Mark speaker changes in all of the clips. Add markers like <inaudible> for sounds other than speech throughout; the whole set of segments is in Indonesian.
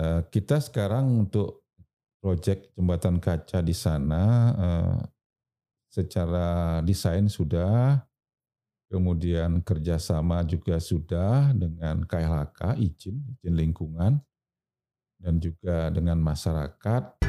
Speaker 1: uh, kita sekarang untuk proyek jembatan kaca di sana uh, secara desain sudah, kemudian kerjasama juga sudah dengan KLHK izin izin lingkungan dan juga dengan masyarakat.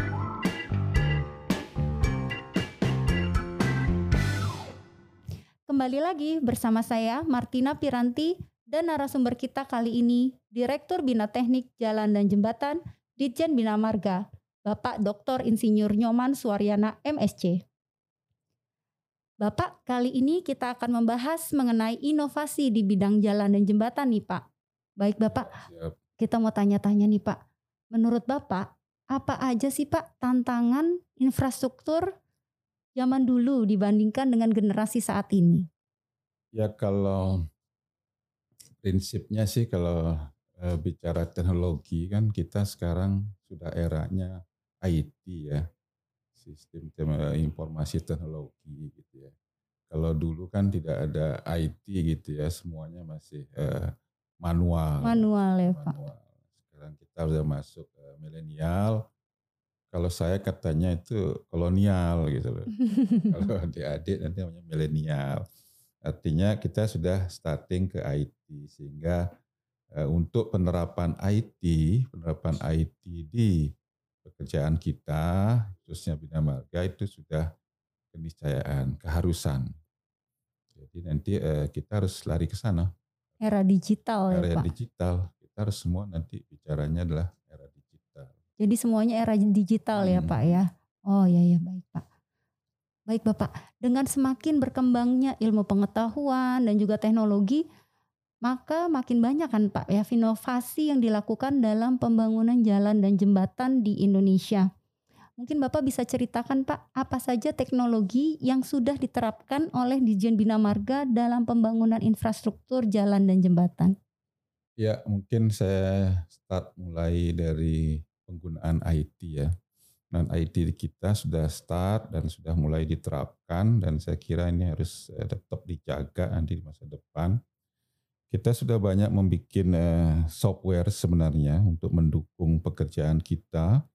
Speaker 2: Kembali lagi bersama saya Martina Piranti dan narasumber kita kali ini Direktur Bina Teknik Jalan dan Jembatan Ditjen Bina Marga, Bapak Dr. Insinyur Nyoman Suaryana MSc. Bapak, kali ini kita akan membahas mengenai inovasi di bidang jalan dan jembatan nih Pak. Baik Bapak, Siap. kita mau tanya-tanya nih Pak. Menurut Bapak, apa aja sih Pak tantangan infrastruktur zaman dulu dibandingkan dengan generasi saat ini?
Speaker 1: Ya kalau prinsipnya sih kalau e, bicara teknologi kan kita sekarang sudah eranya IT ya, sistem informasi teknologi gitu ya. Kalau dulu kan tidak ada IT gitu ya, semuanya masih e, manual.
Speaker 2: Manual ya manual. Pak.
Speaker 1: Sekarang kita sudah masuk e, milenial. Kalau saya katanya itu kolonial gitu loh. <laughs> kalau adik-adik nanti namanya milenial. Artinya kita sudah starting ke IT sehingga uh, untuk penerapan IT, penerapan IT di pekerjaan kita, khususnya Bina Marga itu sudah keniscayaan, keharusan. Jadi nanti uh, kita harus lari ke sana.
Speaker 2: Era digital
Speaker 1: era ya Pak. digital. Kita harus semua nanti bicaranya adalah era digital.
Speaker 2: Jadi semuanya era digital ya, hmm. ya Pak ya. Oh ya ya baik Pak. Baik Bapak, dengan semakin berkembangnya ilmu pengetahuan dan juga teknologi, maka makin banyak kan Pak ya inovasi yang dilakukan dalam pembangunan jalan dan jembatan di Indonesia. Mungkin Bapak bisa ceritakan Pak, apa saja teknologi yang sudah diterapkan oleh Dijen Bina Marga dalam pembangunan infrastruktur jalan dan jembatan?
Speaker 1: Ya, mungkin saya start mulai dari penggunaan IT ya dan IT kita sudah start dan sudah mulai diterapkan dan saya kira ini harus eh, tetap dijaga nanti di masa depan. Kita sudah banyak membuat eh, software sebenarnya untuk mendukung pekerjaan kita.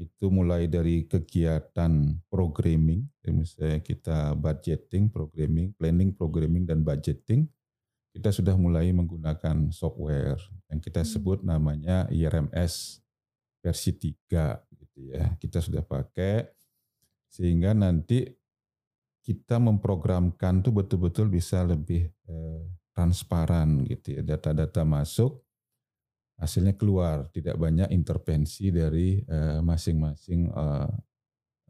Speaker 1: Itu mulai dari kegiatan programming, misalnya kita budgeting, programming, planning, programming, dan budgeting. Kita sudah mulai menggunakan software yang kita hmm. sebut namanya IRMS versi 3 gitu ya. Kita sudah pakai sehingga nanti kita memprogramkan tuh betul-betul bisa lebih eh, transparan gitu ya. Data-data masuk, hasilnya keluar, tidak banyak intervensi dari eh, masing-masing eh,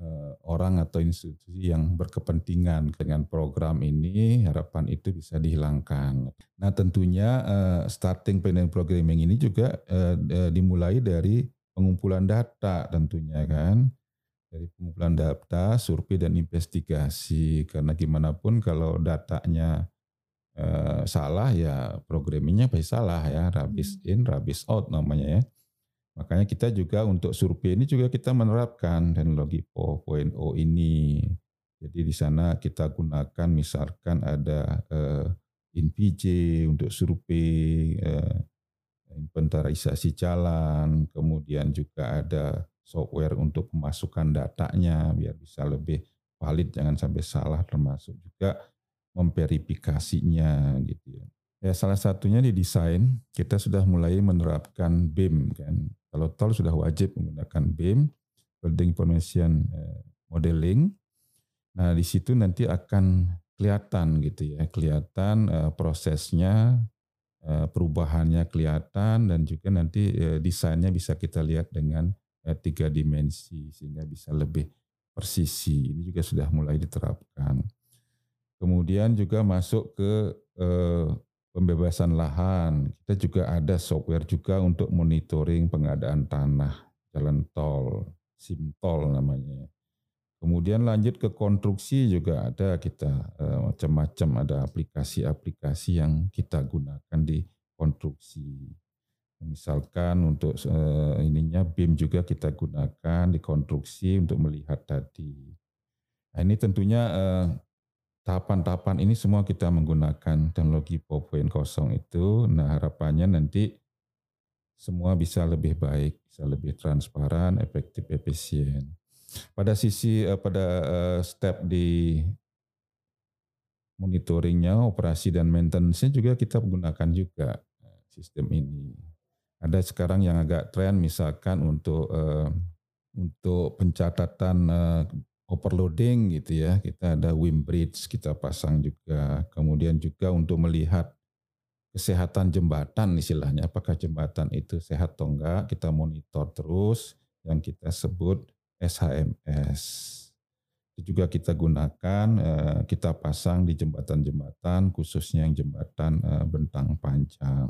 Speaker 1: eh, orang atau institusi yang berkepentingan dengan program ini. Harapan itu bisa dihilangkan. Nah tentunya eh, starting planning programming ini juga eh, dimulai dari pengumpulan data tentunya kan. Dari pengumpulan data, survei dan investigasi. Karena gimana pun kalau datanya eh, salah ya programmingnya pasti salah ya. Rabis hmm. in rabis out namanya ya. Makanya kita juga untuk survei ini juga kita menerapkan teknologi 4.0 ini. Jadi di sana kita gunakan misalkan ada eh, InVJ untuk survei eh, inventarisasi jalan, kemudian juga ada software untuk memasukkan datanya biar bisa lebih valid, jangan sampai salah, termasuk juga memverifikasinya gitu ya. Ya salah satunya di desain kita sudah mulai menerapkan BIM kan. Kalau tol sudah wajib menggunakan BIM, Building Information eh, Modeling. Nah di situ nanti akan kelihatan gitu ya, kelihatan uh, prosesnya perubahannya kelihatan dan juga nanti eh, desainnya bisa kita lihat dengan eh, tiga dimensi sehingga bisa lebih persisi. Ini juga sudah mulai diterapkan. Kemudian juga masuk ke pembebasan lahan. Kita juga ada software juga untuk monitoring pengadaan tanah jalan tol, SIM tol namanya. Kemudian lanjut ke konstruksi juga ada kita eh, macam-macam ada aplikasi-aplikasi yang kita gunakan di konstruksi. Misalkan untuk eh, ininya BIM juga kita gunakan di konstruksi untuk melihat tadi. Nah, ini tentunya eh, tahapan-tahapan ini semua kita menggunakan teknologi 4.0 itu. Nah harapannya nanti semua bisa lebih baik, bisa bisa lebih transparan, efektif, efisien. Pada sisi uh, pada uh, step di monitoringnya, operasi dan maintenance-nya juga kita gunakan juga sistem ini. Ada sekarang yang agak tren misalkan untuk uh, untuk pencatatan uh, overloading gitu ya, kita ada Wim Bridge kita pasang juga. Kemudian juga untuk melihat kesehatan jembatan istilahnya, apakah jembatan itu sehat atau enggak, kita monitor terus yang kita sebut SHMS. Itu juga kita gunakan, uh, kita pasang di jembatan-jembatan, khususnya yang jembatan uh, bentang panjang.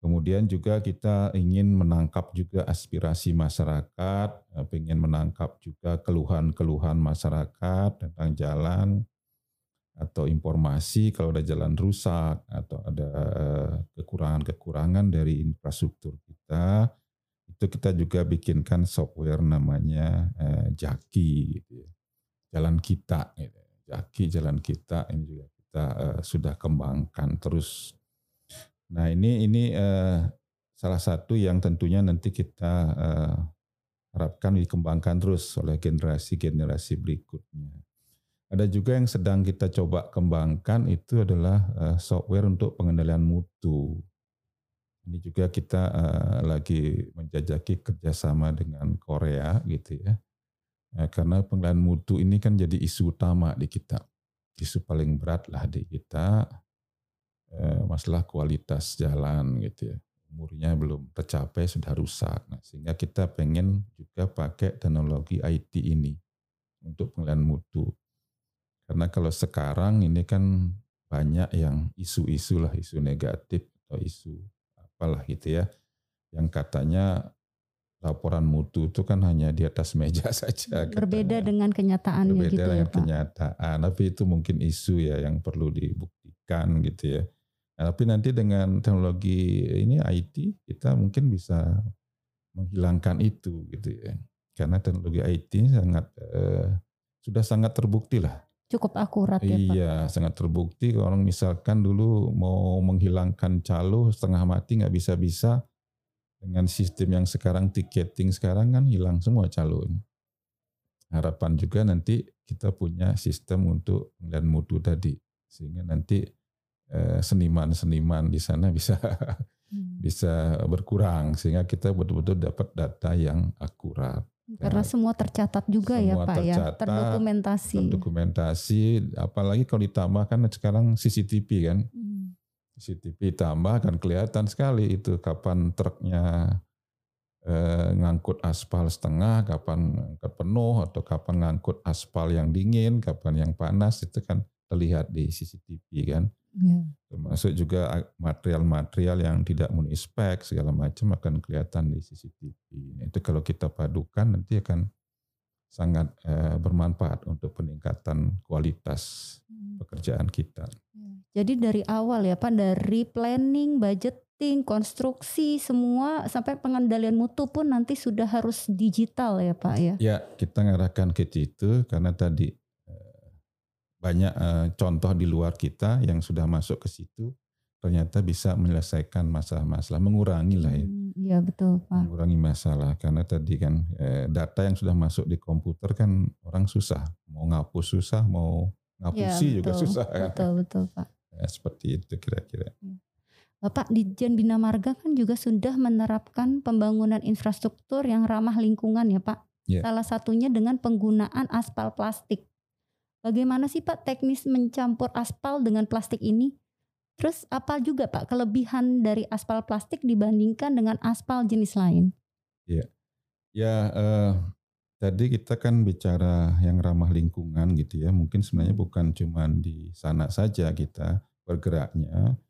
Speaker 1: Kemudian juga kita ingin menangkap juga aspirasi masyarakat, ingin menangkap juga keluhan-keluhan masyarakat tentang jalan atau informasi kalau ada jalan rusak atau ada eh, kekurangan-kekurangan dari infrastruktur kita, itu kita juga bikinkan software namanya eh, Jaki, gitu ya. jalan kita, gitu. Jaki jalan kita ini juga kita eh, sudah kembangkan terus Nah ini ini uh, salah satu yang tentunya nanti kita uh, harapkan dikembangkan terus oleh generasi-generasi berikutnya. Ada juga yang sedang kita coba kembangkan itu adalah uh, software untuk pengendalian mutu. Ini juga kita uh, lagi menjajaki kerjasama dengan Korea gitu ya. Uh, karena pengendalian mutu ini kan jadi isu utama di kita. Isu paling berat lah di kita Eh, masalah kualitas jalan gitu ya. Umurnya belum tercapai sudah rusak. Nah, sehingga kita pengen juga pakai teknologi IT ini untuk penilaian mutu. Karena kalau sekarang ini kan banyak yang isu-isu lah, isu negatif atau isu apalah gitu ya. Yang katanya laporan mutu itu kan hanya di atas meja <laughs> saja.
Speaker 2: Berbeda katanya. dengan kenyataannya
Speaker 1: Berbeda
Speaker 2: gitu ya
Speaker 1: dengan
Speaker 2: Pak.
Speaker 1: kenyataan, tapi itu mungkin isu ya yang perlu dibuktikan gitu ya. Nah, tapi nanti dengan teknologi ini IT kita mungkin bisa menghilangkan itu gitu ya. Karena teknologi IT sangat eh, sudah sangat terbukti lah.
Speaker 2: Cukup akurat ya Pak.
Speaker 1: Iya, sangat terbukti. Kalau orang misalkan dulu mau menghilangkan calo setengah mati nggak bisa-bisa dengan sistem yang sekarang tiketing sekarang kan hilang semua calo. Harapan juga nanti kita punya sistem untuk dan mutu tadi sehingga nanti Eh, seniman-seniman di sana <laughs> bisa hmm. bisa berkurang sehingga kita betul-betul dapat data yang akurat.
Speaker 2: Karena ya. semua tercatat juga ya, semua ya Pak tercatat, ya, terdokumentasi.
Speaker 1: Terdokumentasi, apalagi kalau ditambah kan sekarang CCTV kan. Hmm. CCTV tambah kan kelihatan sekali itu kapan truknya eh, ngangkut aspal setengah, kapan ngangkut penuh atau kapan ngangkut aspal yang dingin, kapan yang panas itu kan terlihat di CCTV kan. Ya. Termasuk juga material-material yang tidak memenuhi spek segala macam akan kelihatan di CCTV. Nah, itu kalau kita padukan nanti akan sangat eh, bermanfaat untuk peningkatan kualitas hmm. pekerjaan kita.
Speaker 2: Ya. Jadi dari awal ya Pak, dari planning, budgeting, konstruksi, semua sampai pengendalian mutu pun nanti sudah harus digital ya Pak ya?
Speaker 1: Ya, kita ngarahkan ke situ karena tadi banyak uh, contoh di luar kita yang sudah masuk ke situ ternyata bisa menyelesaikan masalah-masalah, mengurangi lah ya.
Speaker 2: Hmm, iya betul Pak.
Speaker 1: Mengurangi masalah karena tadi kan eh, data yang sudah masuk di komputer kan orang susah, mau ngapus susah, mau ngapusi ya, juga susah.
Speaker 2: Kan? Betul betul Pak.
Speaker 1: Ya, seperti itu kira-kira.
Speaker 2: Iya. Bapak di Jen Bina Marga kan juga sudah menerapkan pembangunan infrastruktur yang ramah lingkungan ya Pak. Ya. Salah satunya dengan penggunaan aspal plastik. Bagaimana sih Pak teknis mencampur aspal dengan plastik ini? Terus apa juga Pak kelebihan dari aspal plastik dibandingkan dengan aspal jenis lain?
Speaker 1: Iya, ya eh, tadi kita kan bicara yang ramah lingkungan gitu ya. Mungkin sebenarnya bukan cuma di sana saja kita bergeraknya,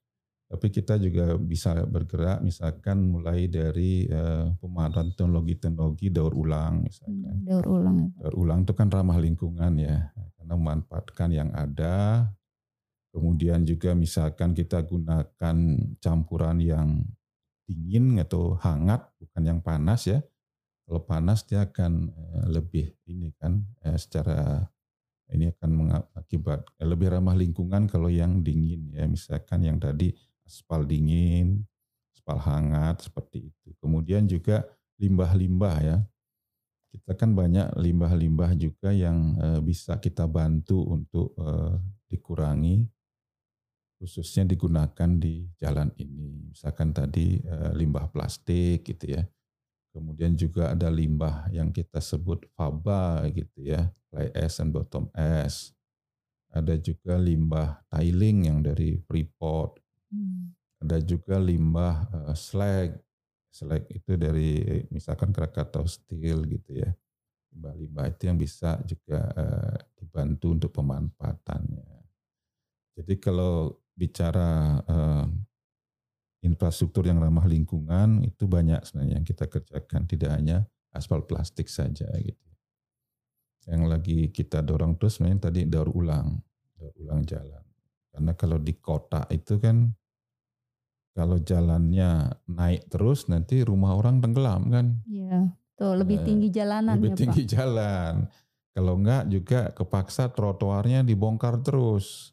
Speaker 1: tapi kita juga bisa bergerak misalkan mulai dari uh, pemanfaatan teknologi-teknologi daur ulang misalkan.
Speaker 2: Hmm, daur ulang. Ya,
Speaker 1: daur ulang itu kan ramah lingkungan ya, karena memanfaatkan yang ada. Kemudian juga misalkan kita gunakan campuran yang dingin atau hangat, bukan yang panas ya. Kalau panas dia akan uh, lebih ini kan uh, secara ini akan mengakibat lebih ramah lingkungan kalau yang dingin ya misalkan yang tadi aspal dingin, aspal hangat seperti itu. Kemudian juga limbah-limbah ya. Kita kan banyak limbah-limbah juga yang uh, bisa kita bantu untuk uh, dikurangi khususnya digunakan di jalan ini. Misalkan tadi uh, limbah plastik gitu ya. Kemudian juga ada limbah yang kita sebut faba gitu ya, fly ash and bottom ash. Ada juga limbah tiling yang dari Freeport. Hmm. Ada juga limbah uh, slag slag itu dari misalkan Krakatau Steel gitu ya. Limbah-limbah itu yang bisa juga uh, dibantu untuk pemanfaatannya. Jadi kalau bicara uh, infrastruktur yang ramah lingkungan itu banyak sebenarnya yang kita kerjakan, tidak hanya aspal plastik saja gitu. Yang lagi kita dorong terus sebenarnya tadi daur ulang, daur ulang jalan. Karena kalau di kota itu kan kalau jalannya naik terus nanti rumah orang tenggelam kan.
Speaker 2: Iya, tuh lebih eh, tinggi jalanan
Speaker 1: Lebih ya, tinggi Pak. jalan. Kalau enggak juga kepaksa trotoarnya dibongkar terus.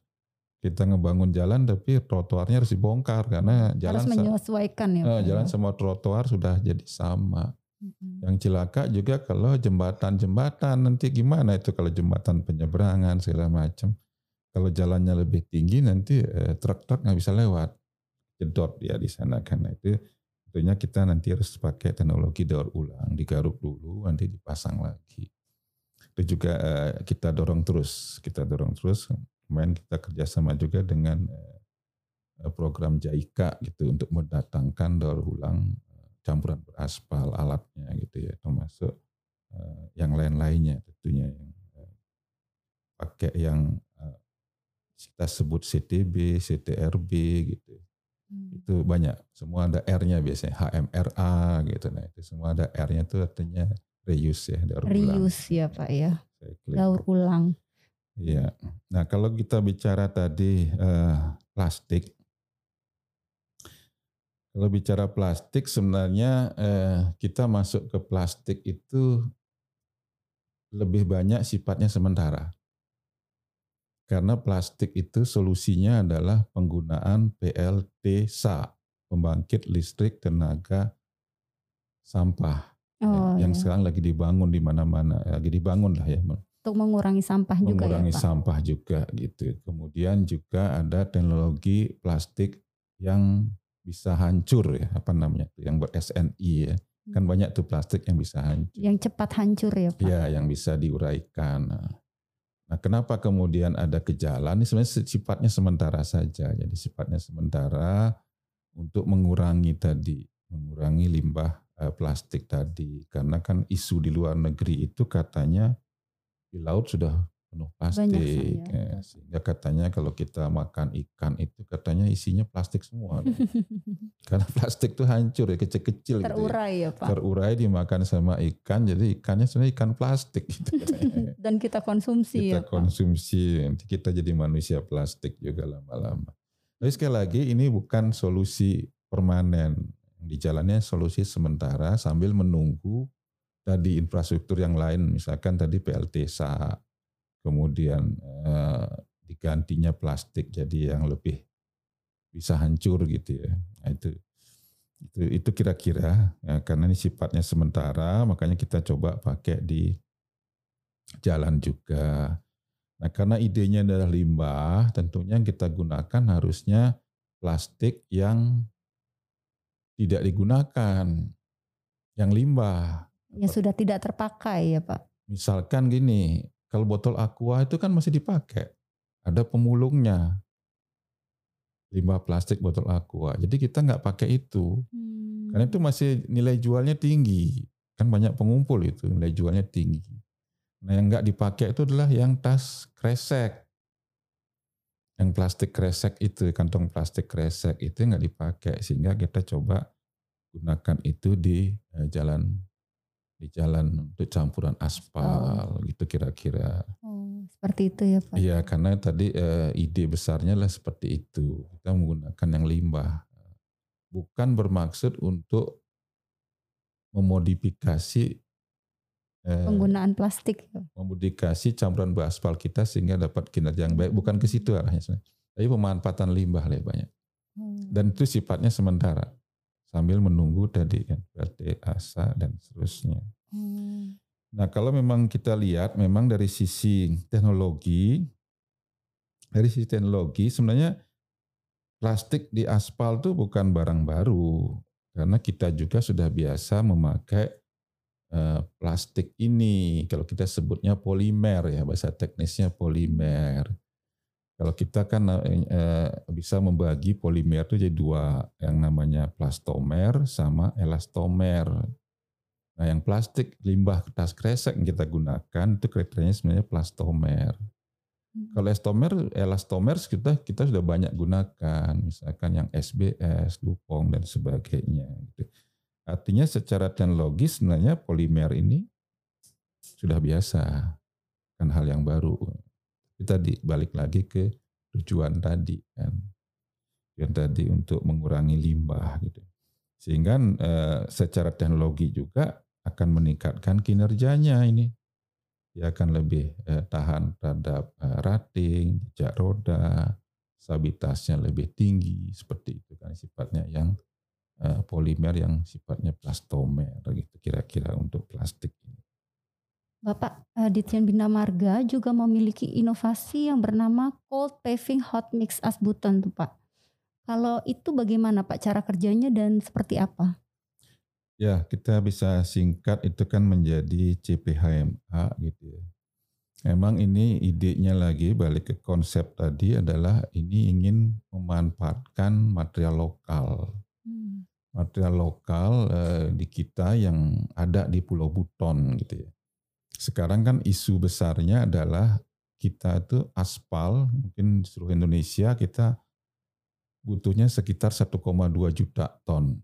Speaker 1: Kita ngebangun jalan tapi trotoarnya harus dibongkar karena jalan
Speaker 2: harus menyesuaikan ya.
Speaker 1: Eh, jalan ya? sama trotoar sudah jadi sama. Yang celaka juga kalau jembatan-jembatan nanti gimana itu kalau jembatan penyeberangan segala macam. Kalau jalannya lebih tinggi nanti eh, truk-truk nggak bisa lewat jedot ya di sana karena itu tentunya kita nanti harus pakai teknologi daur ulang digaruk dulu nanti dipasang lagi. Itu juga uh, kita dorong terus kita dorong terus. Kemarin kita kerjasama juga dengan uh, program JAIKA gitu untuk mendatangkan daur ulang campuran beraspal alatnya gitu ya termasuk uh, yang lain-lainnya tentunya yang uh, pakai yang uh, kita sebut CTB, CTRB gitu Hmm. Itu banyak. Semua ada R-nya biasanya. HMRA gitu. Nah itu semua ada R-nya itu artinya reuse ya.
Speaker 2: Daur reuse ulang. ya Pak ya. Daur ulang.
Speaker 1: Iya. Nah kalau kita bicara tadi uh, plastik. Kalau bicara plastik sebenarnya eh, kita masuk ke plastik itu lebih banyak sifatnya sementara. Karena plastik itu solusinya adalah penggunaan PLTSA, pembangkit listrik tenaga sampah. Ya, oh, ya, yang iya. sekarang lagi dibangun di mana-mana, lagi dibangun lah ya.
Speaker 2: Untuk mengurangi sampah
Speaker 1: mengurangi
Speaker 2: juga
Speaker 1: ya Mengurangi sampah juga gitu. Kemudian juga ada teknologi plastik yang bisa hancur ya, apa namanya, yang ber SNI ya. Kan hmm. banyak tuh plastik yang bisa hancur.
Speaker 2: Yang cepat hancur ya Pak?
Speaker 1: Ya, yang bisa diuraikan. Nah, kenapa kemudian ada gejala? Ini sebenarnya sifatnya sementara saja. Jadi sifatnya sementara untuk mengurangi tadi, mengurangi limbah eh, plastik tadi. Karena kan isu di luar negeri itu katanya di laut sudah penuh plastik. ya. Sehingga katanya kalau kita makan ikan itu katanya isinya plastik semua. <laughs> Karena plastik itu hancur ya kecil-kecil.
Speaker 2: Terurai gitu ya. ya Pak.
Speaker 1: Terurai dimakan sama ikan jadi ikannya sebenarnya ikan plastik. Gitu <laughs>
Speaker 2: Dan kita konsumsi
Speaker 1: kita ya konsumsi, nanti kita jadi manusia plastik juga lama-lama. Tapi sekali lagi ini bukan solusi permanen. Di jalannya solusi sementara sambil menunggu tadi infrastruktur yang lain, misalkan tadi PLTSA, kemudian eh, digantinya plastik jadi yang lebih bisa hancur gitu ya. Nah, itu itu itu kira-kira ya, karena ini sifatnya sementara makanya kita coba pakai di jalan juga. Nah, karena idenya adalah limbah, tentunya yang kita gunakan harusnya plastik yang tidak digunakan, yang limbah.
Speaker 2: Yang sudah tidak terpakai ya Pak.
Speaker 1: Misalkan gini, kalau botol aqua itu kan masih dipakai. Ada pemulungnya. Limbah plastik botol aqua. Jadi kita nggak pakai itu. Hmm. Karena itu masih nilai jualnya tinggi. Kan banyak pengumpul itu nilai jualnya tinggi. Nah yang nggak dipakai itu adalah yang tas kresek. Yang plastik kresek itu, kantong plastik kresek itu nggak dipakai. Sehingga kita coba gunakan itu di eh, jalan di jalan untuk campuran aspal oh. gitu kira-kira.
Speaker 2: Oh, seperti itu ya Pak.
Speaker 1: Iya, karena tadi uh, ide besarnya lah seperti itu. Kita menggunakan yang limbah. Bukan bermaksud untuk memodifikasi
Speaker 2: uh, penggunaan plastik.
Speaker 1: Memodifikasi campuran aspal kita sehingga dapat kinerja yang baik. Bukan ke situ arahnya. Tapi pemanfaatan limbah lah banyak. Hmm. Dan itu sifatnya sementara. Sambil menunggu tadi kan berarti asa dan seterusnya. Hmm. Nah kalau memang kita lihat memang dari sisi teknologi, dari sisi teknologi sebenarnya plastik di aspal itu bukan barang baru karena kita juga sudah biasa memakai uh, plastik ini. Kalau kita sebutnya polimer ya bahasa teknisnya polimer. Kalau kita kan eh, bisa membagi polimer itu jadi dua, yang namanya plastomer sama elastomer. Nah, yang plastik limbah kertas kresek yang kita gunakan itu kriterianya sebenarnya plastomer. Hmm. Kalau elastomer, elastomer kita kita sudah banyak gunakan, misalkan yang SBS, Dupong dan sebagainya. Gitu. Artinya secara teknologis sebenarnya polimer ini sudah biasa, kan hal yang baru kita dibalik lagi ke tujuan tadi kan. Tujuan tadi untuk mengurangi limbah gitu. Sehingga eh, secara teknologi juga akan meningkatkan kinerjanya ini. Dia akan lebih eh, tahan terhadap eh, rating jejak roda stabilitasnya lebih tinggi seperti itu kan sifatnya yang eh, polimer yang sifatnya plastomer gitu kira-kira untuk plastik ini
Speaker 2: Bapak uh, Ditjen Bina Marga juga memiliki inovasi yang bernama Cold Paving Hot Mix Asbuton tuh Pak. Kalau itu bagaimana Pak cara kerjanya dan seperti apa?
Speaker 1: Ya, kita bisa singkat itu kan menjadi CPHMA gitu ya. Emang ini idenya lagi balik ke konsep tadi adalah ini ingin memanfaatkan material lokal. Hmm. Material lokal eh, di kita yang ada di Pulau Buton gitu ya sekarang kan isu besarnya adalah kita itu aspal mungkin seluruh Indonesia kita butuhnya sekitar 1,2 juta ton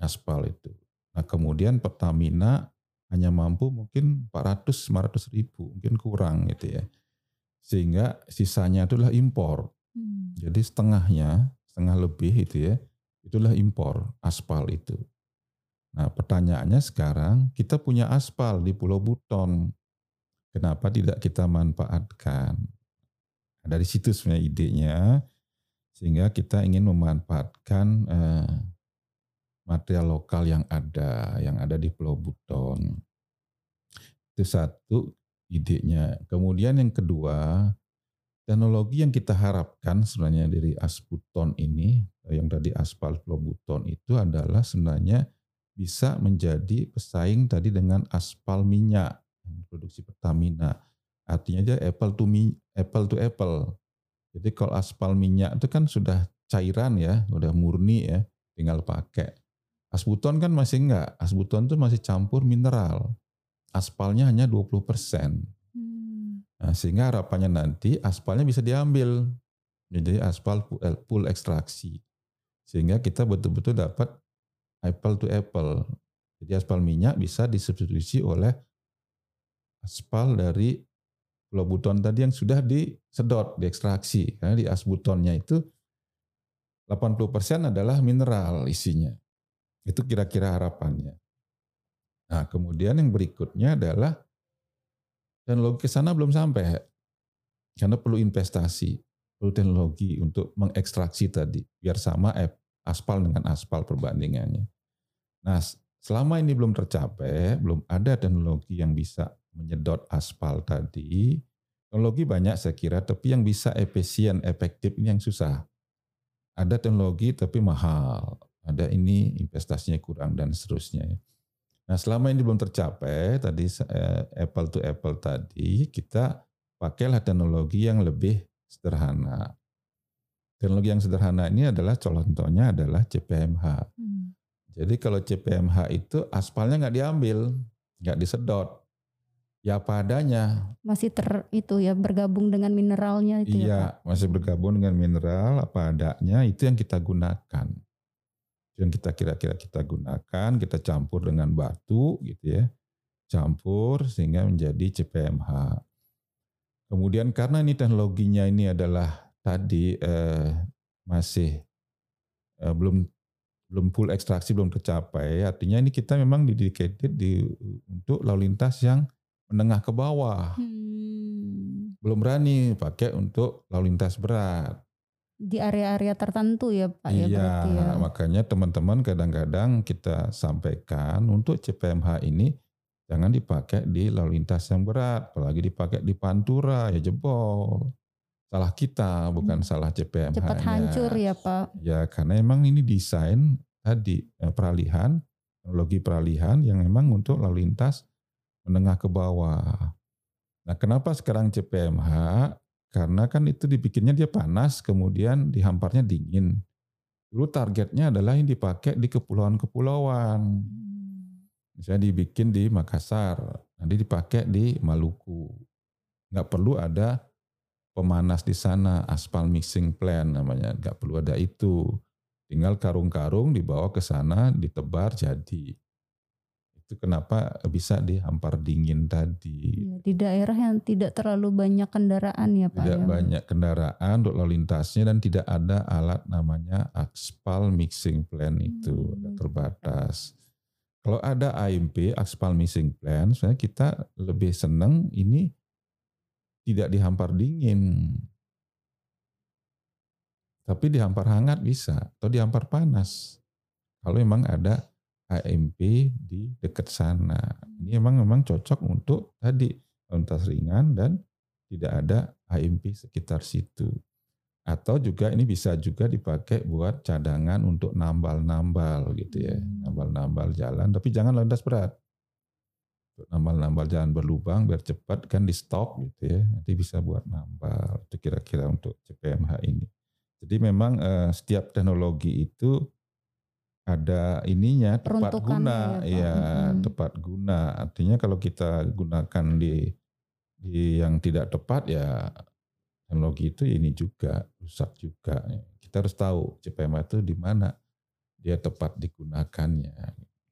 Speaker 1: aspal itu. Nah kemudian Pertamina hanya mampu mungkin 400 500 ribu mungkin kurang gitu ya sehingga sisanya itulah impor hmm. jadi setengahnya setengah lebih itu ya itulah impor aspal itu Nah pertanyaannya sekarang kita punya aspal di Pulau Buton. Kenapa tidak kita manfaatkan? Nah, dari situ sebenarnya idenya sehingga kita ingin memanfaatkan eh, material lokal yang ada, yang ada di Pulau Buton. Itu satu idenya. Kemudian yang kedua, teknologi yang kita harapkan sebenarnya dari Asbuton ini, yang tadi aspal Pulau Buton itu adalah sebenarnya bisa menjadi pesaing tadi dengan aspal minyak produksi Pertamina. Artinya dia apple to mi, apple to apple. Jadi kalau aspal minyak itu kan sudah cairan ya, sudah murni ya, tinggal pakai. Asbuton kan masih enggak. Asbuton itu masih campur mineral. Aspalnya hanya 20%. Hmm. Nah, sehingga harapannya nanti aspalnya bisa diambil. Jadi aspal full ekstraksi. Sehingga kita betul-betul dapat apple to apple. Jadi aspal minyak bisa disubstitusi oleh aspal dari Pulau Buton tadi yang sudah disedot, diekstraksi. Karena di asbutonnya itu 80% adalah mineral isinya. Itu kira-kira harapannya. Nah, kemudian yang berikutnya adalah teknologi ke sana belum sampai. Karena perlu investasi, perlu teknologi untuk mengekstraksi tadi biar sama aspal dengan aspal perbandingannya. Nah, selama ini belum tercapai, belum ada teknologi yang bisa menyedot aspal tadi. Teknologi banyak saya kira, tapi yang bisa efisien, efektif ini yang susah. Ada teknologi tapi mahal, ada ini investasinya kurang dan seterusnya. Nah selama ini belum tercapai, tadi eh, apple to apple tadi, kita pakailah teknologi yang lebih sederhana. Teknologi yang sederhana ini adalah contohnya adalah CPMH. Hmm. Jadi kalau CPMH itu aspalnya nggak diambil, nggak disedot, ya padanya.
Speaker 2: Masih ter itu ya bergabung dengan mineralnya itu
Speaker 1: ya,
Speaker 2: iya,
Speaker 1: ya masih bergabung dengan mineral apa adanya itu yang kita gunakan. Yang kita kira-kira kita gunakan, kita campur dengan batu gitu ya. Campur sehingga menjadi CPMH. Kemudian karena ini teknologinya ini adalah tadi eh, masih eh, belum belum full ekstraksi belum tercapai artinya ini kita memang dedicated di untuk lalu lintas yang menengah ke bawah hmm. belum berani pakai untuk lalu lintas berat
Speaker 2: di area-area tertentu ya Pak ya
Speaker 1: Iya,
Speaker 2: berarti ya.
Speaker 1: makanya teman-teman kadang-kadang kita sampaikan untuk CPMH ini jangan dipakai di lalu lintas yang berat, apalagi dipakai di pantura ya jebol. Salah kita, bukan
Speaker 2: Hmm.
Speaker 1: salah CPMH-nya.
Speaker 2: Cepat hancur ya Pak.
Speaker 1: Ya, karena emang ini desain tadi eh, peralihan, teknologi peralihan yang memang untuk lalu lintas menengah ke bawah. Nah, kenapa sekarang CPMH? Karena kan itu dibikinnya dia panas, kemudian dihamparnya dingin. Dulu targetnya adalah yang dipakai di kepulauan-kepulauan.
Speaker 2: Hmm.
Speaker 1: Misalnya dibikin di Makassar, nanti dipakai di Maluku. Nggak perlu ada pemanas di sana, aspal mixing plant namanya. Nggak perlu ada itu. Tinggal karung-karung dibawa ke sana, ditebar jadi. Itu kenapa bisa dihampar dingin tadi.
Speaker 2: Iya, di daerah yang tidak terlalu banyak kendaraan ya Pak
Speaker 1: Tidak
Speaker 2: ya.
Speaker 1: banyak kendaraan untuk lalu lintasnya dan tidak ada alat namanya aspal mixing plant itu
Speaker 2: Hmm,
Speaker 1: terbatas. Kalau ada AMP, aspal mixing plant, sebenarnya kita lebih senang ini tidak dihampar dingin. Tapi dihampar hangat bisa atau dihampar panas. Kalau memang ada AMP di dekat sana. Ini memang memang cocok untuk tadi lintas ringan dan tidak ada AMP sekitar situ. Atau juga ini bisa juga dipakai buat cadangan untuk nambal-nambal gitu ya.
Speaker 2: Hmm.
Speaker 1: Nambal-nambal jalan, tapi jangan landas berat. Untuk nambal-nambal jalan berlubang biar cepat kan di stop gitu ya. Nanti bisa buat nambal. Itu kira-kira untuk CPMH ini. Jadi memang eh, setiap teknologi itu ada ininya tepat guna,
Speaker 2: ya,
Speaker 1: ya
Speaker 2: Mm-mm.
Speaker 1: tepat guna. Artinya kalau kita gunakan di di yang tidak tepat ya teknologi itu ini juga rusak juga. Kita harus tahu CPMA itu di mana dia tepat digunakannya.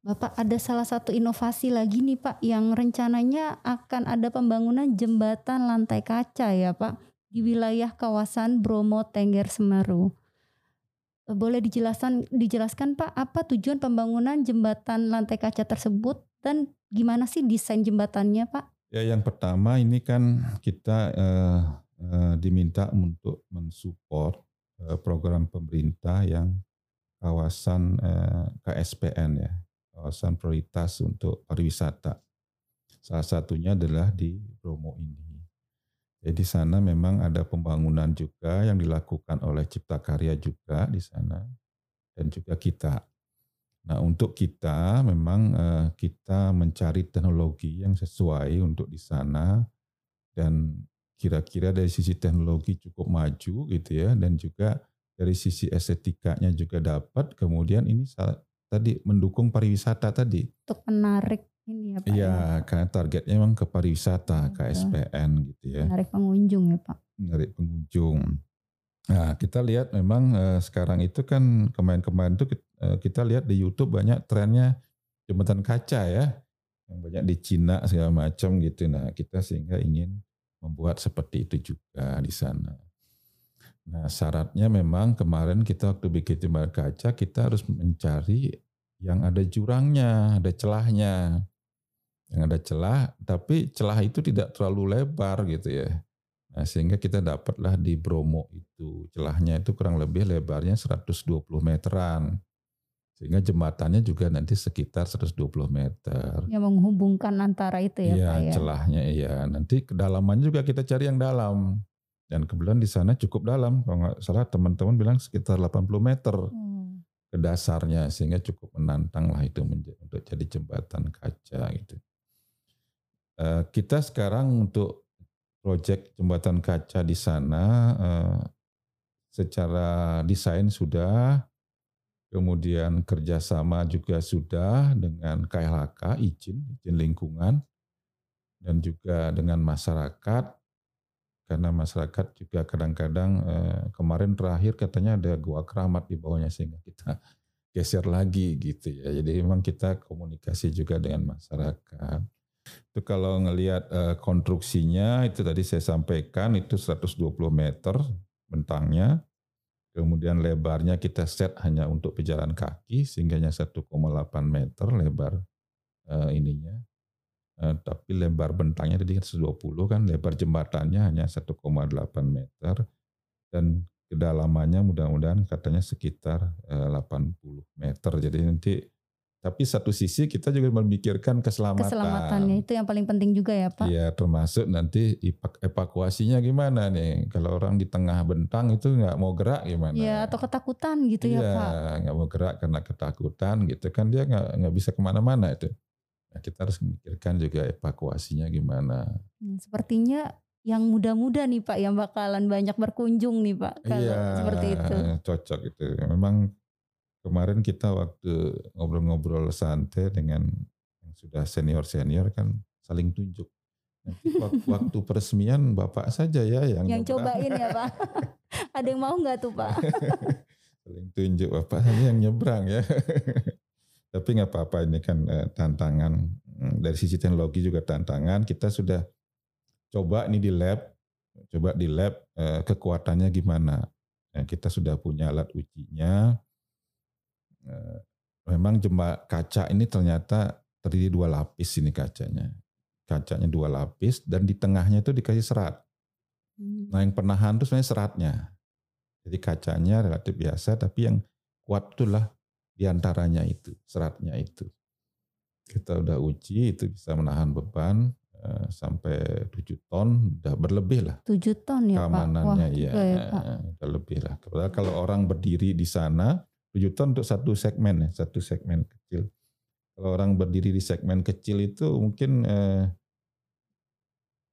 Speaker 2: Bapak ada salah satu inovasi lagi nih Pak yang rencananya akan ada pembangunan jembatan lantai kaca ya Pak di wilayah kawasan Bromo Tengger Semeru. Eh, Boleh dijelaskan dijelaskan Pak apa tujuan pembangunan jembatan lantai kaca tersebut dan gimana sih desain jembatannya Pak?
Speaker 1: Ya yang pertama ini kan kita eh, eh, diminta untuk mensupport eh, program pemerintah yang kawasan eh, KSPN ya, kawasan prioritas untuk pariwisata. Salah satunya adalah di Bromo ini. Jadi di sana memang ada pembangunan juga yang dilakukan oleh Cipta Karya juga di sana dan juga kita. Nah untuk kita memang eh, kita mencari teknologi yang sesuai untuk di sana dan kira-kira dari sisi teknologi cukup maju gitu ya dan juga dari sisi estetikanya juga dapat kemudian ini tadi mendukung pariwisata tadi.
Speaker 2: Untuk menarik ini ya Pak ya,
Speaker 1: Iya karena targetnya memang ke pariwisata
Speaker 2: Betul.
Speaker 1: KSPN gitu ya
Speaker 2: menarik pengunjung ya Pak.
Speaker 1: menarik pengunjung. Nah, kita lihat memang eh, sekarang itu kan kemarin-kemarin itu kit- eh, kita lihat di YouTube banyak trennya jembatan kaca ya, yang banyak di Cina segala macam gitu. Nah, kita sehingga ingin membuat seperti itu juga di sana. Nah, syaratnya memang kemarin kita waktu bikin jembatan kaca kita harus mencari yang ada jurangnya, ada celahnya. Yang ada celah, tapi celah itu tidak terlalu lebar gitu ya. Nah, sehingga kita dapatlah di Bromo itu celahnya itu kurang lebih lebarnya 120 meteran. Sehingga jembatannya juga nanti sekitar 120 meter.
Speaker 2: Yang menghubungkan antara itu ya
Speaker 1: Iya,
Speaker 2: Pak ya.
Speaker 1: celahnya iya. Nanti kedalamannya juga kita cari yang dalam. Dan kebetulan di sana cukup dalam. Kalau nggak salah teman-teman bilang sekitar 80 meter
Speaker 2: Hmm.
Speaker 1: Ke dasarnya sehingga cukup menantang lah itu untuk jadi jembatan kaca gitu. Eh, kita sekarang untuk proyek jembatan kaca di sana eh, secara desain sudah, kemudian kerjasama juga sudah dengan KLHK izin izin lingkungan dan juga dengan masyarakat karena masyarakat juga kadang-kadang eh, kemarin terakhir katanya ada gua keramat di bawahnya sehingga kita <laughs> geser lagi gitu ya. Jadi memang kita komunikasi juga dengan masyarakat. Itu kalau ngelihat eh, konstruksinya itu tadi saya sampaikan itu 120 meter bentangnya. Kemudian lebarnya kita set hanya untuk pejalan kaki sehingga hanya 1,8 meter lebar eh, ininya. Eh, tapi lebar bentangnya tadi kan 120 kan, lebar jembatannya hanya 1,8 meter dan kedalamannya mudah-mudahan katanya sekitar eh, 80 meter. Jadi nanti tapi satu sisi kita juga memikirkan keselamatan.
Speaker 2: Keselamatannya itu yang paling penting juga ya Pak.
Speaker 1: Iya termasuk nanti evakuasinya gimana nih. Kalau orang di tengah bentang itu nggak mau gerak gimana.
Speaker 2: Iya atau ketakutan gitu ya,
Speaker 1: iya,
Speaker 2: ya Pak.
Speaker 1: nggak mau gerak karena ketakutan gitu kan dia nggak nggak bisa ke mana-mana itu. Nah, kita harus memikirkan juga evakuasinya gimana.
Speaker 2: Hmm, sepertinya yang muda-muda nih Pak yang bakalan banyak berkunjung nih Pak kalau iya, seperti itu.
Speaker 1: Cocok itu. Memang kemarin kita waktu ngobrol-ngobrol santai dengan yang sudah senior-senior kan saling tunjuk. Nanti <laughs> waktu peresmian bapak saja ya yang
Speaker 2: yang cobain ya pak. <laughs> Ada yang mau nggak tuh pak?
Speaker 1: saling tunjuk bapak saja yang nyebrang ya. Tapi nggak apa-apa ini kan eh, tantangan hmm, dari sisi teknologi juga tantangan. Kita sudah coba ini di lab, coba di lab eh, kekuatannya gimana. Nah, kita sudah punya alat ujinya Eh, memang jembatan kaca ini ternyata terdiri dua lapis ini kacanya. Kacanya dua lapis dan di tengahnya itu dikasih serat. Hmm. Nah yang penahan itu sebenarnya seratnya. Jadi kacanya relatif biasa tapi yang kuat itulah di antaranya itu, seratnya itu. Kita udah uji itu bisa menahan beban eh, sampai 7 ton, udah berlebih lah.
Speaker 2: 7 ton ya
Speaker 1: Keamanannya Pak? Wah, ya, ya Pak. udah lebih lah. Kalau orang berdiri di sana, 7 ton untuk satu segmen ya, satu segmen kecil. Kalau orang berdiri di segmen kecil itu mungkin eh,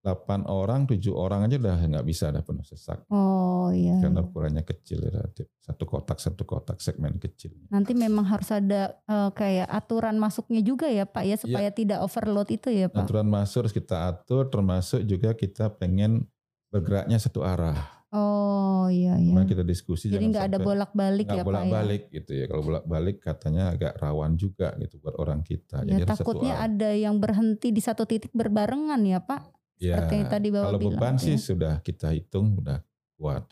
Speaker 1: 8 orang, 7 orang aja udah nggak bisa ada penuh sesak.
Speaker 2: Oh iya.
Speaker 1: Karena
Speaker 2: iya.
Speaker 1: ukurannya kecil relatif. Satu kotak, satu kotak segmen kecil.
Speaker 2: Nanti memang harus ada uh, kayak aturan masuknya juga ya Pak ya supaya ya. tidak overload itu ya Pak.
Speaker 1: Aturan masuk harus kita atur termasuk juga kita pengen bergeraknya satu arah.
Speaker 2: Oh iya iya.
Speaker 1: Kemarin kita diskusi
Speaker 2: Jadi nggak ada bolak-balik ya
Speaker 1: bolak
Speaker 2: Pak
Speaker 1: ya? gitu ya. Kalau bolak-balik katanya agak rawan juga gitu buat orang kita.
Speaker 2: Ya, Jadi takutnya ada yang berhenti di satu titik berbarengan ya Pak.
Speaker 1: Ya, Seperti yang tadi Bapak kalau bilang. Beban ya. sih sudah kita hitung udah kuat.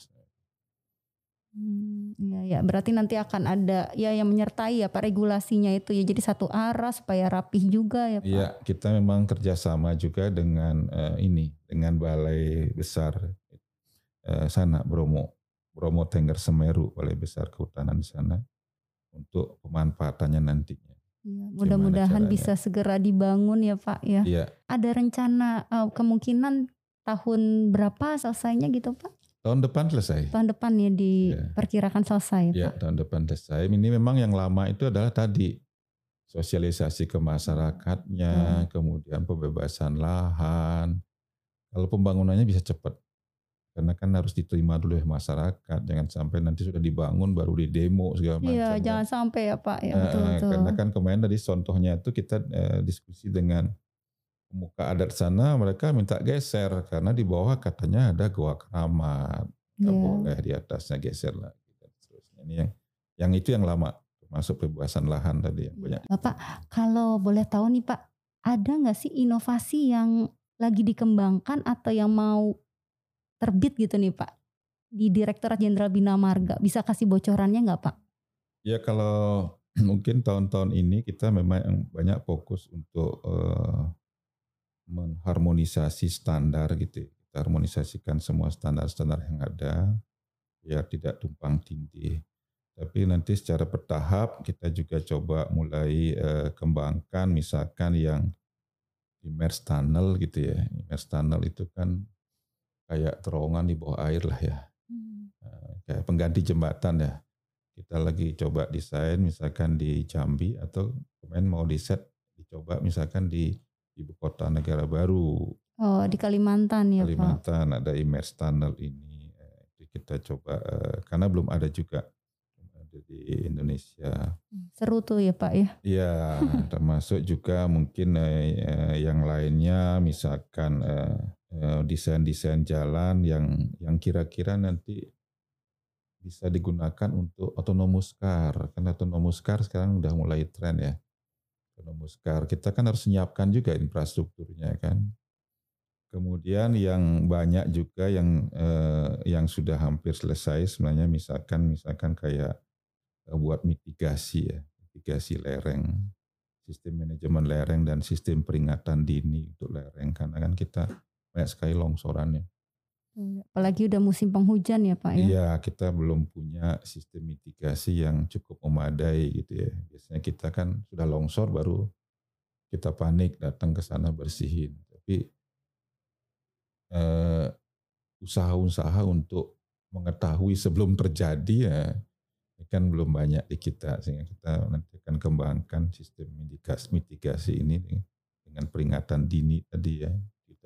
Speaker 2: Hmm, ya, ya, berarti nanti akan ada ya yang menyertai ya Pak regulasinya itu ya jadi satu arah supaya rapih juga ya Pak.
Speaker 1: Iya, kita memang kerjasama juga dengan uh, ini dengan balai besar eh, sana Bromo Bromo Tengger Semeru Balai Besar Kehutanan di sana untuk pemanfaatannya nantinya.
Speaker 2: Ya, mudah-mudahan bisa segera dibangun ya Pak ya.
Speaker 1: Iya.
Speaker 2: Ada rencana uh, kemungkinan tahun berapa selesainya gitu Pak?
Speaker 1: Tahun depan selesai.
Speaker 2: Tahun depan ya diperkirakan ya. selesai
Speaker 1: ya, Pak. tahun depan selesai. Ini memang yang lama itu adalah tadi sosialisasi ke masyarakatnya, hmm. kemudian pembebasan lahan. Kalau pembangunannya bisa cepat karena kan harus diterima dulu ya masyarakat jangan sampai nanti sudah dibangun baru di demo segala macam
Speaker 2: iya jangan sampai ya pak ya betul, betul.
Speaker 1: karena kan kemarin tadi contohnya itu kita eh, diskusi dengan pemuka adat sana mereka minta geser karena di bawah katanya ada goa keramat nggak yeah. boleh di atasnya geser seterusnya ini yang yang itu yang lama masuk pembebasan lahan tadi yang iya. banyak
Speaker 2: bapak kalau boleh tahu nih pak ada nggak sih inovasi yang lagi dikembangkan atau yang mau terbit gitu nih Pak di Direktorat Jenderal Bina Marga. Bisa kasih bocorannya nggak Pak?
Speaker 1: Ya kalau <clears throat> mungkin tahun-tahun ini kita memang banyak fokus untuk uh, mengharmonisasi standar gitu. Ya. Kita harmonisasikan semua standar-standar yang ada biar tidak tumpang tindih. Tapi nanti secara bertahap kita juga coba mulai uh, kembangkan misalkan yang immerse tunnel gitu ya. Immerse tunnel itu kan kayak terowongan di bawah air lah ya. Hmm. Nah, kayak pengganti jembatan ya. Kita lagi coba desain misalkan di Jambi atau kemarin mau di set dicoba misalkan di ibu kota negara baru.
Speaker 2: Oh di Kalimantan ya
Speaker 1: Kalimantan Pak. ada immerse tunnel ini. Eh, kita coba eh, karena belum ada juga di Indonesia.
Speaker 2: Seru tuh ya Pak ya?
Speaker 1: Iya, termasuk juga mungkin yang lainnya misalkan Eh, desain-desain jalan yang yang kira-kira nanti bisa digunakan untuk autonomous car. Karena autonomous car sekarang udah mulai tren ya. Autonomous car. Kita kan harus menyiapkan juga infrastrukturnya kan. Kemudian yang banyak juga yang eh, yang sudah hampir selesai sebenarnya misalkan misalkan kayak eh, buat mitigasi ya, mitigasi lereng, sistem manajemen lereng dan sistem peringatan dini untuk lereng karena kan kita banyak sekali longsorannya.
Speaker 2: Apalagi udah musim penghujan ya Pak ya.
Speaker 1: Iya, kita belum punya sistem mitigasi yang cukup memadai gitu ya. Biasanya kita kan sudah longsor baru kita panik datang ke sana bersihin. Tapi eh, usaha-usaha untuk mengetahui sebelum terjadi ya ini kan belum banyak di kita sehingga kita nanti akan kembangkan sistem mitigasi, mitigasi ini dengan peringatan dini tadi ya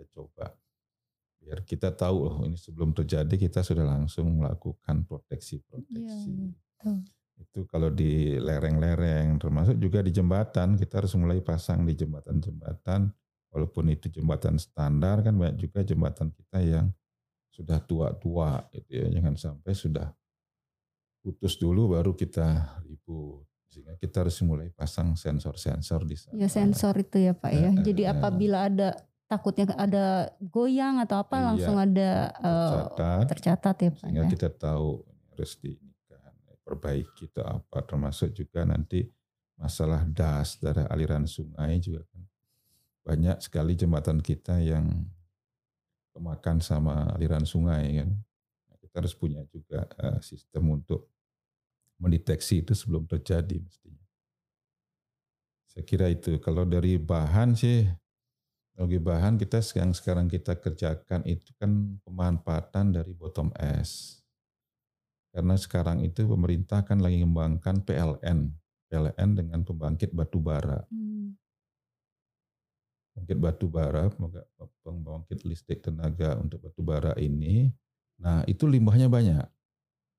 Speaker 1: kita coba biar kita tahu loh ini sebelum terjadi kita sudah langsung melakukan proteksi-proteksi. Ya, itu kalau di lereng-lereng termasuk juga di jembatan kita harus mulai pasang di jembatan-jembatan walaupun itu jembatan standar kan banyak juga jembatan kita yang sudah tua-tua gitu ya jangan sampai sudah putus dulu baru kita ribut sehingga kita harus mulai pasang sensor-sensor di sana.
Speaker 2: Ya sensor itu ya Pak ya. Jadi apabila ada takutnya ada goyang atau apa iya, langsung ada tercatat, uh, tercatat ya Pak.
Speaker 1: Sehingga ya. kita tahu harus diinikan, perbaiki itu apa termasuk juga nanti masalah das dari aliran sungai juga kan banyak sekali jembatan kita yang kemakan sama aliran sungai kan. Nah, kita harus punya juga uh, sistem untuk mendeteksi itu sebelum terjadi mestinya. Saya kira itu kalau dari bahan sih bagi bahan kita yang sekarang kita kerjakan itu kan pemanfaatan dari bottom S. Karena sekarang itu pemerintah kan lagi mengembangkan PLN. PLN dengan pembangkit batu bara. Hmm. Pembangkit batu bara, pembangkit listrik tenaga untuk batu bara ini. Nah itu limbahnya banyak.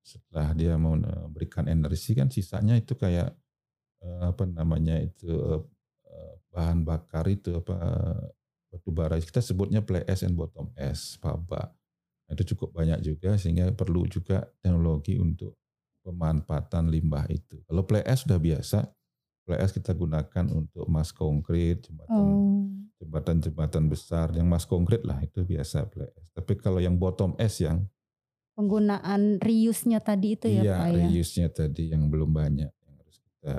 Speaker 1: Setelah dia memberikan energi kan sisanya itu kayak eh, apa namanya itu eh, bahan bakar itu apa batu bara. Kita sebutnya play S and bottom S paba nah, itu cukup banyak juga sehingga perlu juga teknologi untuk pemanfaatan limbah itu. Kalau play S sudah biasa play S kita gunakan untuk mas konkret jembatan oh. jembatan jembatan besar. Yang mas konkret lah itu biasa play S. Tapi kalau yang bottom S yang
Speaker 2: penggunaan reuse-nya tadi itu ya
Speaker 1: iya,
Speaker 2: Pak
Speaker 1: ya? reuse-nya tadi yang belum banyak yang harus kita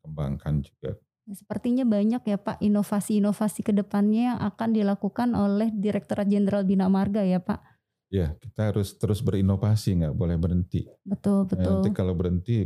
Speaker 1: kembangkan juga
Speaker 2: Sepertinya banyak ya Pak inovasi-inovasi ke depannya yang akan dilakukan oleh Direktorat Jenderal Bina Marga ya Pak.
Speaker 1: Ya kita harus terus berinovasi nggak boleh berhenti.
Speaker 2: Betul betul.
Speaker 1: Nanti kalau berhenti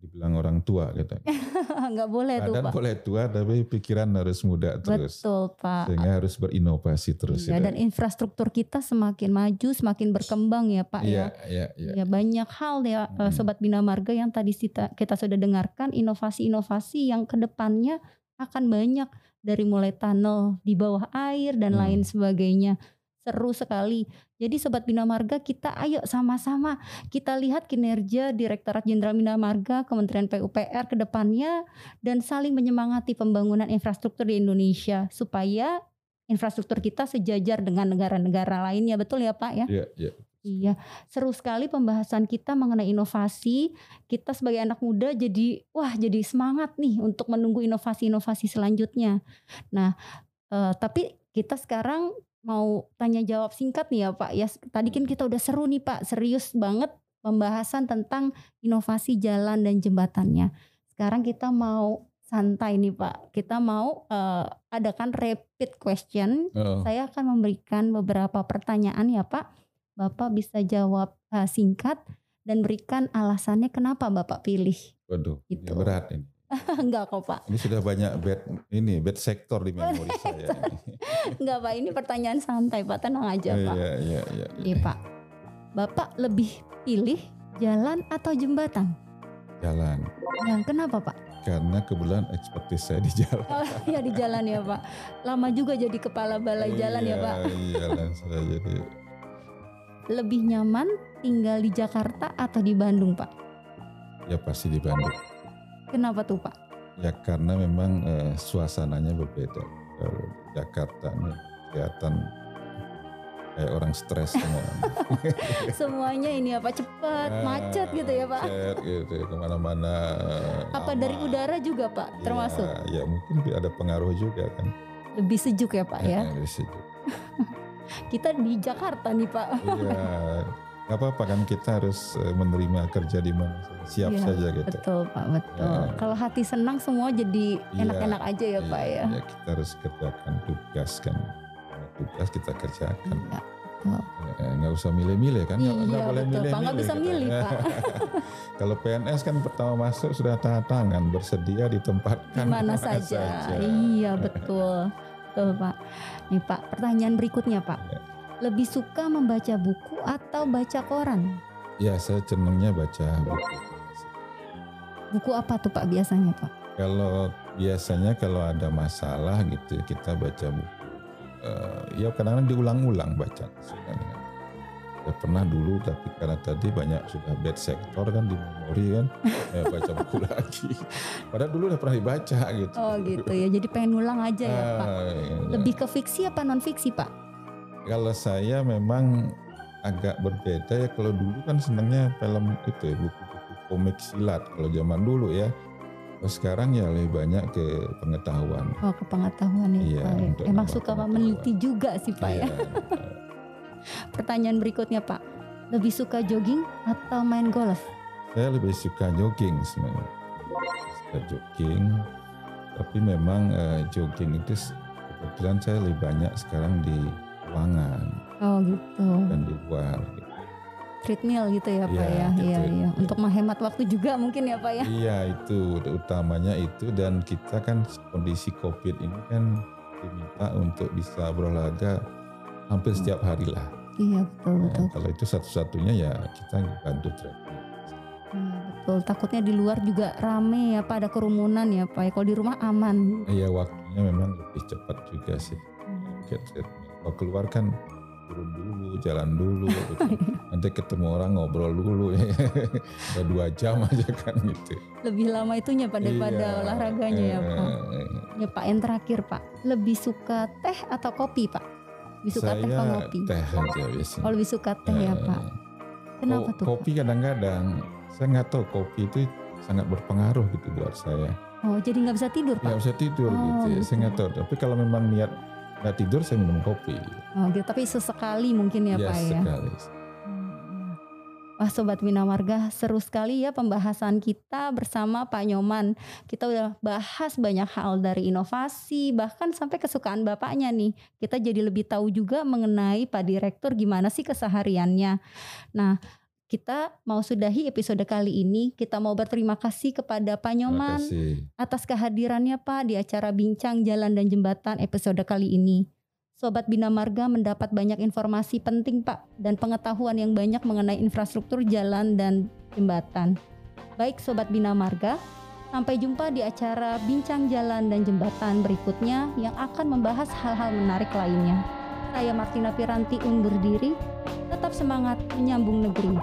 Speaker 1: dibilang orang tua gitu. <laughs>
Speaker 2: Nggak boleh
Speaker 1: Badan
Speaker 2: tuh Pak.
Speaker 1: boleh tua tapi pikiran harus muda terus.
Speaker 2: Betul Pak.
Speaker 1: Sehingga harus berinovasi terus.
Speaker 2: Iya, ya, dan infrastruktur kita semakin maju, semakin berkembang ya Pak
Speaker 1: ya. Iya, iya.
Speaker 2: Ya banyak hal ya hmm. Sobat Bina Marga yang tadi kita, kita sudah dengarkan inovasi-inovasi yang ke depannya akan banyak dari mulai tunnel di bawah air dan hmm. lain sebagainya seru sekali. Jadi Sobat Bina Marga kita ayo sama-sama kita lihat kinerja Direktorat Jenderal Bina Marga Kementerian PUPR ke depannya dan saling menyemangati pembangunan infrastruktur di Indonesia supaya infrastruktur kita sejajar dengan negara-negara lainnya. Betul ya Pak ya?
Speaker 1: Iya, iya.
Speaker 2: Iya, seru sekali pembahasan kita mengenai inovasi. Kita sebagai anak muda jadi wah jadi semangat nih untuk menunggu inovasi-inovasi selanjutnya. Nah, eh, tapi kita sekarang mau tanya jawab singkat nih ya Pak. Ya tadi kan kita udah seru nih Pak, serius banget pembahasan tentang inovasi jalan dan jembatannya. Sekarang kita mau santai nih Pak. Kita mau uh, adakan rapid question. Oh. Saya akan memberikan beberapa pertanyaan ya Pak. Bapak bisa jawab uh, singkat dan berikan alasannya kenapa Bapak pilih.
Speaker 1: Waduh, gitu. berat ini. <laughs>
Speaker 2: Enggak kok Pak.
Speaker 1: Ini sudah banyak bed ini bed sektor di memori saya. <laughs>
Speaker 2: Enggak Pak, ini pertanyaan santai Pak, tenang aja Pak.
Speaker 1: Iya, iya, iya.
Speaker 2: Iya Pak. Bapak lebih pilih jalan atau jembatan?
Speaker 1: Jalan.
Speaker 2: Yang kenapa Pak?
Speaker 1: Karena kebetulan ekspertis saya di jalan.
Speaker 2: Oh <laughs> iya di jalan ya Pak. Lama juga jadi kepala balai jalan ya Pak.
Speaker 1: Iya, jalan saya jadi.
Speaker 2: Lebih nyaman tinggal di Jakarta atau di Bandung Pak?
Speaker 1: Ya pasti di Bandung.
Speaker 2: Kenapa tuh Pak?
Speaker 1: Ya karena memang uh, suasananya berbeda. Kalau Jakarta nih kelihatan kayak orang stres semua. <laughs>
Speaker 2: Semuanya ini apa cepat, nah, macet gitu ya Pak?
Speaker 1: Macet gitu ke mana-mana.
Speaker 2: Apa aman. dari udara juga Pak ya, termasuk?
Speaker 1: Ya mungkin ada pengaruh juga kan.
Speaker 2: Lebih sejuk ya Pak ya?
Speaker 1: ya lebih sejuk. <laughs>
Speaker 2: Kita di Jakarta nih Pak.
Speaker 1: Iya nggak apa-apa kan kita harus eh, menerima kerja di mana siap ya, saja gitu.
Speaker 2: Betul Pak, betul. Ya. Kalau hati senang semua jadi iya, enak-enak ya, aja ya, ya Pak ya.
Speaker 1: Ya kita harus kerjakan tugas kan. Tugas kita kerjakan. Ya.
Speaker 2: betul.
Speaker 1: Eh, nggak usah milih-milih kan nggak
Speaker 2: Iya,
Speaker 1: nggak boleh milih-milih
Speaker 2: Nggak bisa milih, Pak. <laughs>
Speaker 1: kalau PNS kan pertama masuk sudah tanda tangan bersedia ditempatkan
Speaker 2: Di mana saja. Iya, betul. Betul, Pak. Nih, Pak, pertanyaan berikutnya, Pak.
Speaker 1: Ya.
Speaker 2: Lebih suka membaca buku atau baca koran?
Speaker 1: ya saya cenderungnya baca buku
Speaker 2: Buku apa tuh, Pak, biasanya, Pak?
Speaker 1: kalau biasanya kalau ada masalah gitu kita baca buku Eh, ya kadang-kadang diulang-ulang baca sebenarnya. Ya pernah dulu tapi karena tadi banyak sudah bad sektor kan di memori kan <laughs> ya baca buku lagi. Padahal dulu udah pernah dibaca gitu.
Speaker 2: Oh, gitu ya. Jadi pengen ulang aja ya, Pak.
Speaker 1: Ah, iya.
Speaker 2: Lebih ke fiksi apa non fiksi, Pak?
Speaker 1: Kalau saya memang agak berbeda ya kalau dulu kan senangnya film itu ya buku-buku komik silat kalau zaman dulu ya. Kalau sekarang ya lebih banyak ke pengetahuan.
Speaker 2: Oh, ke pengetahuan ya,
Speaker 1: Iya,
Speaker 2: Pak. ya. Emang suka meneliti juga sih, Pak ya.
Speaker 1: Iya. <laughs>
Speaker 2: Pertanyaan berikutnya, Pak. Lebih suka jogging atau main golf?
Speaker 1: saya lebih suka jogging sebenarnya. Suka jogging, tapi memang eh, jogging itu kebetulan saya lebih banyak sekarang di ruangan
Speaker 2: Oh, gitu.
Speaker 1: dan di luar. gitu.
Speaker 2: Treadmill gitu ya, Pak
Speaker 1: Iya,
Speaker 2: ya.
Speaker 1: gitu.
Speaker 2: Iya, iya. Untuk menghemat waktu juga mungkin ya, Pak ya.
Speaker 1: Iya itu utamanya itu dan kita kan kondisi covid ini kan diminta untuk bisa berolahraga hampir setiap hari lah.
Speaker 2: Iya, betul,
Speaker 1: Nah,
Speaker 2: betul.
Speaker 1: kalau itu satu-satunya ya kita bantu treadmill.
Speaker 2: Iya, betul. Takutnya di luar juga rame ya, Pak. Ada kerumunan ya, Pak. ya. Kalau di rumah aman.
Speaker 1: Iya waktunya memang lebih cepat juga sih. Get treadmill. Kalau keluar kan turun dulu, jalan dulu, gitu. <laughs> nanti ketemu orang ngobrol dulu, <laughs> udah dua jam <laughs> aja kan gitu.
Speaker 2: Lebih lama itunya daripada
Speaker 1: Iya,
Speaker 2: olahraganya ya, Pak.
Speaker 1: eh,
Speaker 2: Ya, Pak. Yang terakhir, Pak. Lebih suka teh atau kopi, Pak? Lebih suka teh atau
Speaker 1: Saya
Speaker 2: kopi?
Speaker 1: teh aja biasanya.
Speaker 2: Oh, lebih suka teh ya,
Speaker 1: Eh,
Speaker 2: Pak. Kenapa
Speaker 1: ko-
Speaker 2: tuh?
Speaker 1: Kopi kadang-kadang saya nggak tahu kopi itu sangat berpengaruh gitu buat saya.
Speaker 2: Oh, jadi nggak bisa tidur, Pak?
Speaker 1: Nggak bisa tidur
Speaker 2: Oh,
Speaker 1: gitu. ya.
Speaker 2: gitu.
Speaker 1: Saya nggak tahu. Tapi kalau memang niat nggak tidur saya minum kopi.
Speaker 2: Oh, gitu. Tapi sesekali mungkin ya, Pak ya.
Speaker 1: sekali.
Speaker 2: Wah Sobat Bina Marga seru sekali ya pembahasan kita bersama Pak Nyoman. Kita udah bahas banyak hal dari inovasi bahkan sampai kesukaan bapaknya nih. Kita jadi lebih tahu juga mengenai Pak Direktur gimana sih kesehariannya. Nah kita mau sudahi episode kali ini. Kita mau berterima kasih kepada Pak Nyoman atas kehadirannya Pak di acara Bincang Jalan dan Jembatan episode kali ini. Sobat Bina Marga mendapat banyak informasi penting Pak dan pengetahuan yang banyak mengenai infrastruktur jalan dan jembatan. Baik Sobat Bina Marga, sampai jumpa di acara Bincang Jalan dan Jembatan berikutnya yang akan membahas hal-hal menarik lainnya. Saya Martina Piranti undur diri, tetap semangat menyambung negeri.